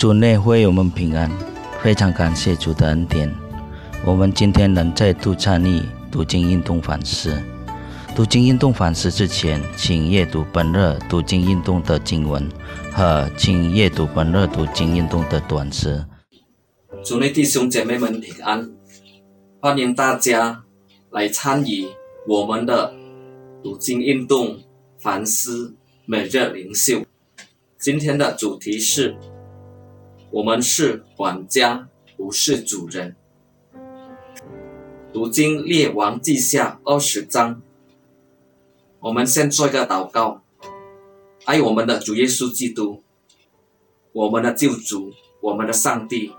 主内会友们平安，非常感谢主的恩典。我们今天能再度参与读经运动反思。读经运动反思之前，请阅读本日读经运动的经文和请阅读本日读经运动的短诗。主内弟兄姐妹们平安，欢迎大家来参与我们的读经运动反思每日灵修。今天的主题是：我们是管家，不是主人。读经列王记下二十章。我们先做一个祷告，爱我们的主耶稣基督，我们的救主，我们的上帝，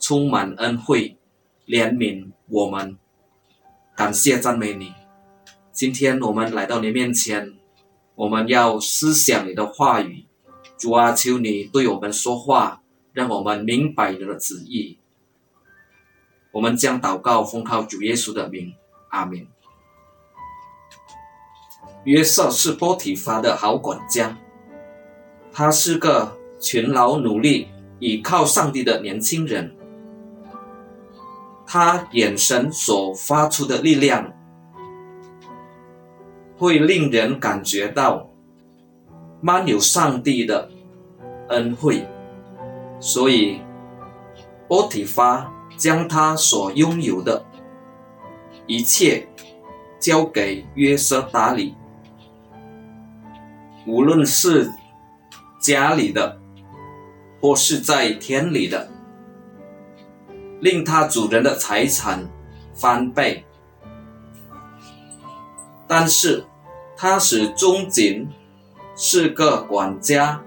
充满恩惠、怜悯我们，感谢赞美你。今天我们来到你面前，我们要思想你的话语，主啊，求你对我们说话，让我们明白你的旨意。我们将祷告奉靠主耶稣的名，阿门。约瑟是波提乏的好管家，他是个勤劳努力、倚靠上帝的年轻人。他眼神所发出的力量，会令人感觉到满有上帝的恩惠，所以波提乏将他所拥有的一切交给约瑟打理。无论是家里的，或是在田里的，令他主人的财产翻倍。但是，他始终仅是个管家，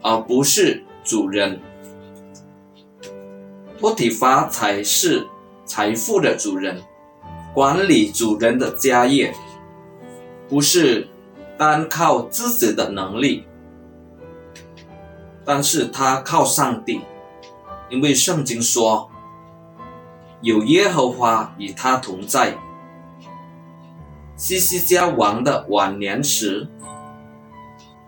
而不是主人。波提乏才是财富的主人，管理主人的家业，不是。单靠自己的能力，但是他靠上帝，因为圣经说有耶和华与他同在。西西家王的晚年时，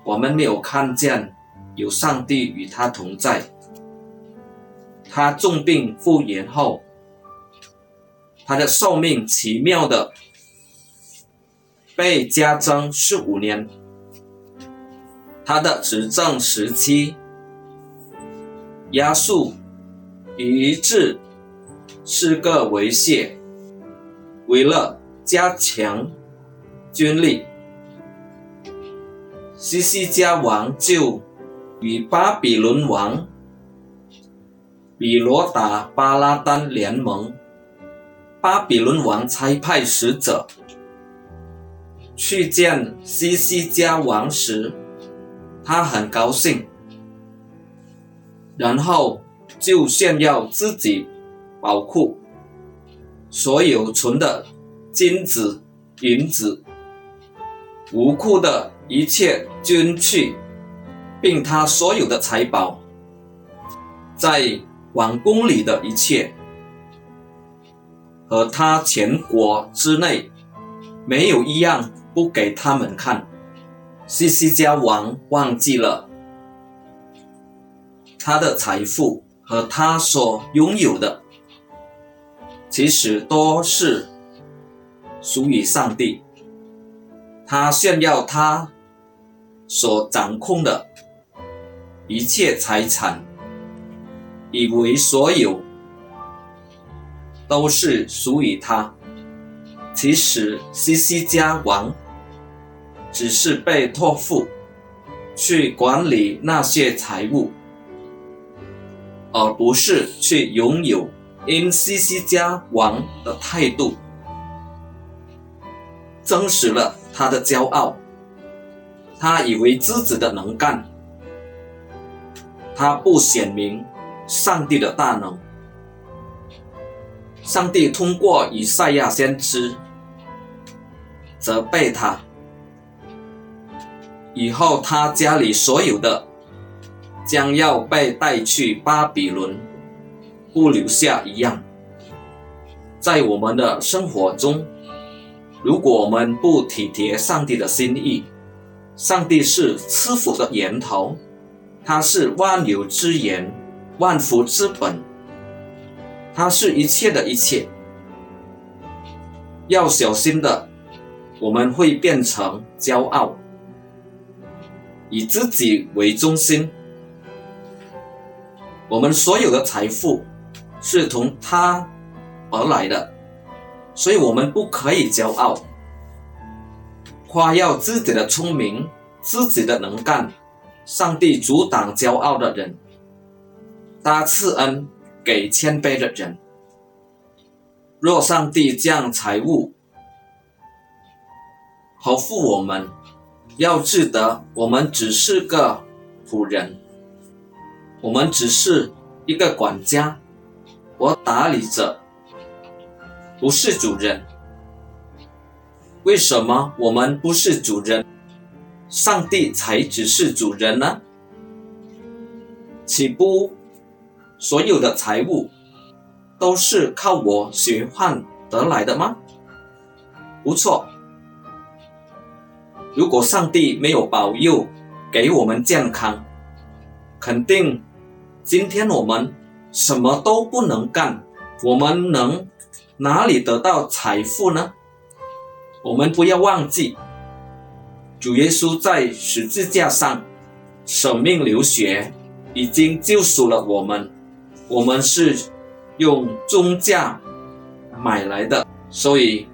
我们没有看见有上帝与他同在。他重病复原后，他的寿命奇妙的。被加增十五年，他的执政时期压速一致是个威胁。为了加强军力，西西加王就与巴比伦王比罗达巴拉丹联盟。巴比伦王差派使者。去见西西家王时，他很高兴，然后就炫耀自己宝库所有存的金子、银子、无库的一切军器，并他所有的财宝，在王宫里的一切，和他全国之内没有一样。不给他们看，西西家王忘记了他的财富和他所拥有的，其实都是属于上帝。他炫耀他所掌控的一切财产，以为所有都是属于他。其实西西家王。只是被托付去管理那些财物，而不是去拥有。因西西家王的态度，证实了他的骄傲。他以为自己的能干，他不显明上帝的大能。上帝通过以赛亚先知责备他。以后，他家里所有的将要被带去巴比伦，不留下一样。在我们的生活中，如果我们不体贴上帝的心意，上帝是赐福的源头，他是万有之源，万福之本，他是一切的一切。要小心的，我们会变成骄傲，以自己为中心。我们所有的财富是从他而来的，所以我们不可以骄傲，夸耀自己的聪明、自己的能干。上帝阻挡骄傲的人，他赐恩给谦卑的人。若上帝降财物好付我们，要记得我们只是个仆人。我们只是一个管家，我打理着，不是主人。为什么我们不是主人，上帝才只是主人呢？岂不所有的财物都是靠我血换得来的吗？不错。如果上帝没有保佑给我们健康，肯定。今天我们什么都不能干，我们能哪里得到财富呢？我们不要忘记，主耶稣在十字架上舍命流血，已经救赎了我们。我们是用中价买来的，所以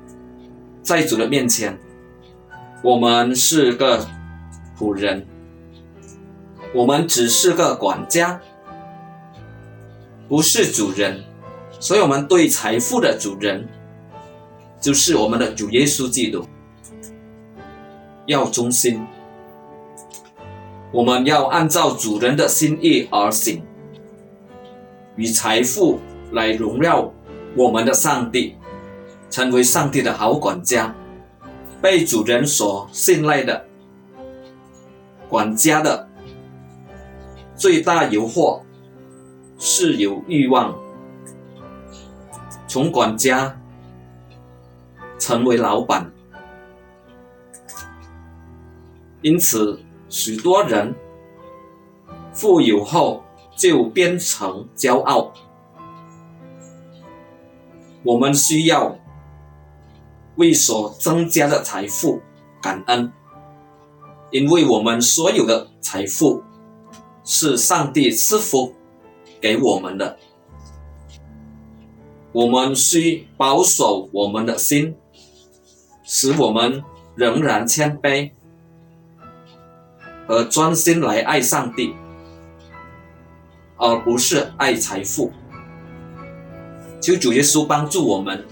在主的面前，我们是个仆人，我们只是个管家。不是主人，所以我们对财富的主人就是我们的主耶稣基督。要忠心，我们要按照主人的心意而行，以财富来荣耀我们的上帝，成为上帝的好管家，被主人所信赖的管家的最大诱惑。是有欲望，从管家成为老板，因此许多人富有后就变成骄傲。我们需要为所增加的财富感恩，因为我们所有的财富是上帝赐福。给我们的，我们需保守我们的心，使我们仍然谦卑和专心来爱上帝，而不是爱财富。求主耶稣帮助我们，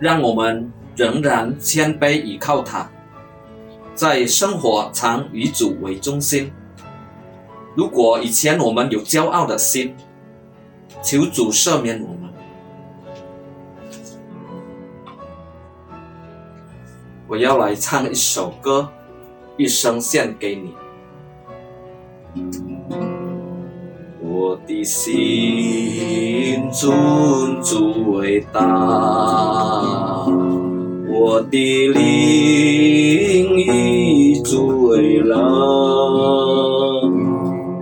让我们仍然谦卑依靠他，在生活常以主为中心。如果以前我们有骄傲的心，求主赦免我们。我要来唱一首歌，一生献给你。我的心尊主伟大，我的灵以主为乐。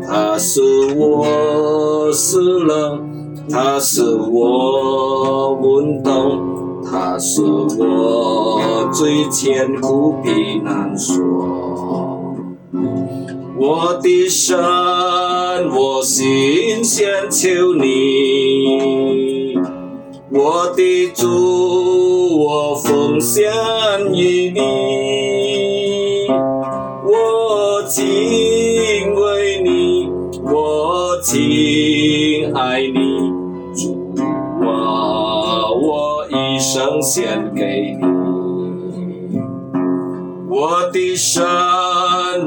他是我死了，他是我运动，他是我最艰苦避难说。我的神，我心先求你，我的主，我奉献于你，我敬畏。亲爱你，主啊，我一生献给你。我的神，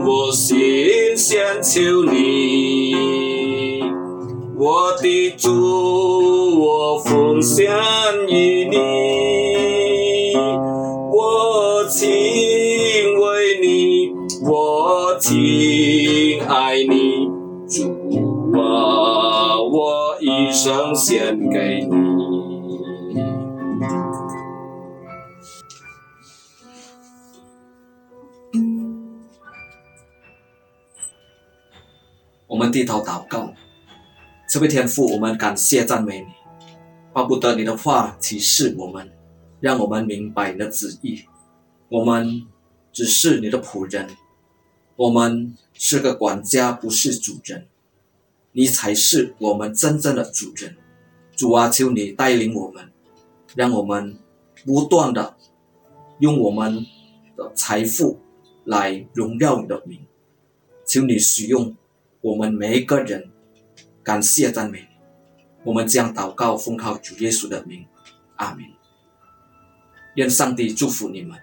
我心先求你。我的主，我奉献我们低头祷告，这位天父，我们感谢赞美你，巴不得你的话启示我们，让我们明白你的旨意。我们只是你的仆人，我们是个管家，不是主人，你才是我们真正的主人。主啊，求你带领我们，让我们不断的用我们的财富来荣耀你的名。求你使用我们每一个人感谢赞美我们将祷告奉靠主耶稣的名。阿明愿上帝祝福你们。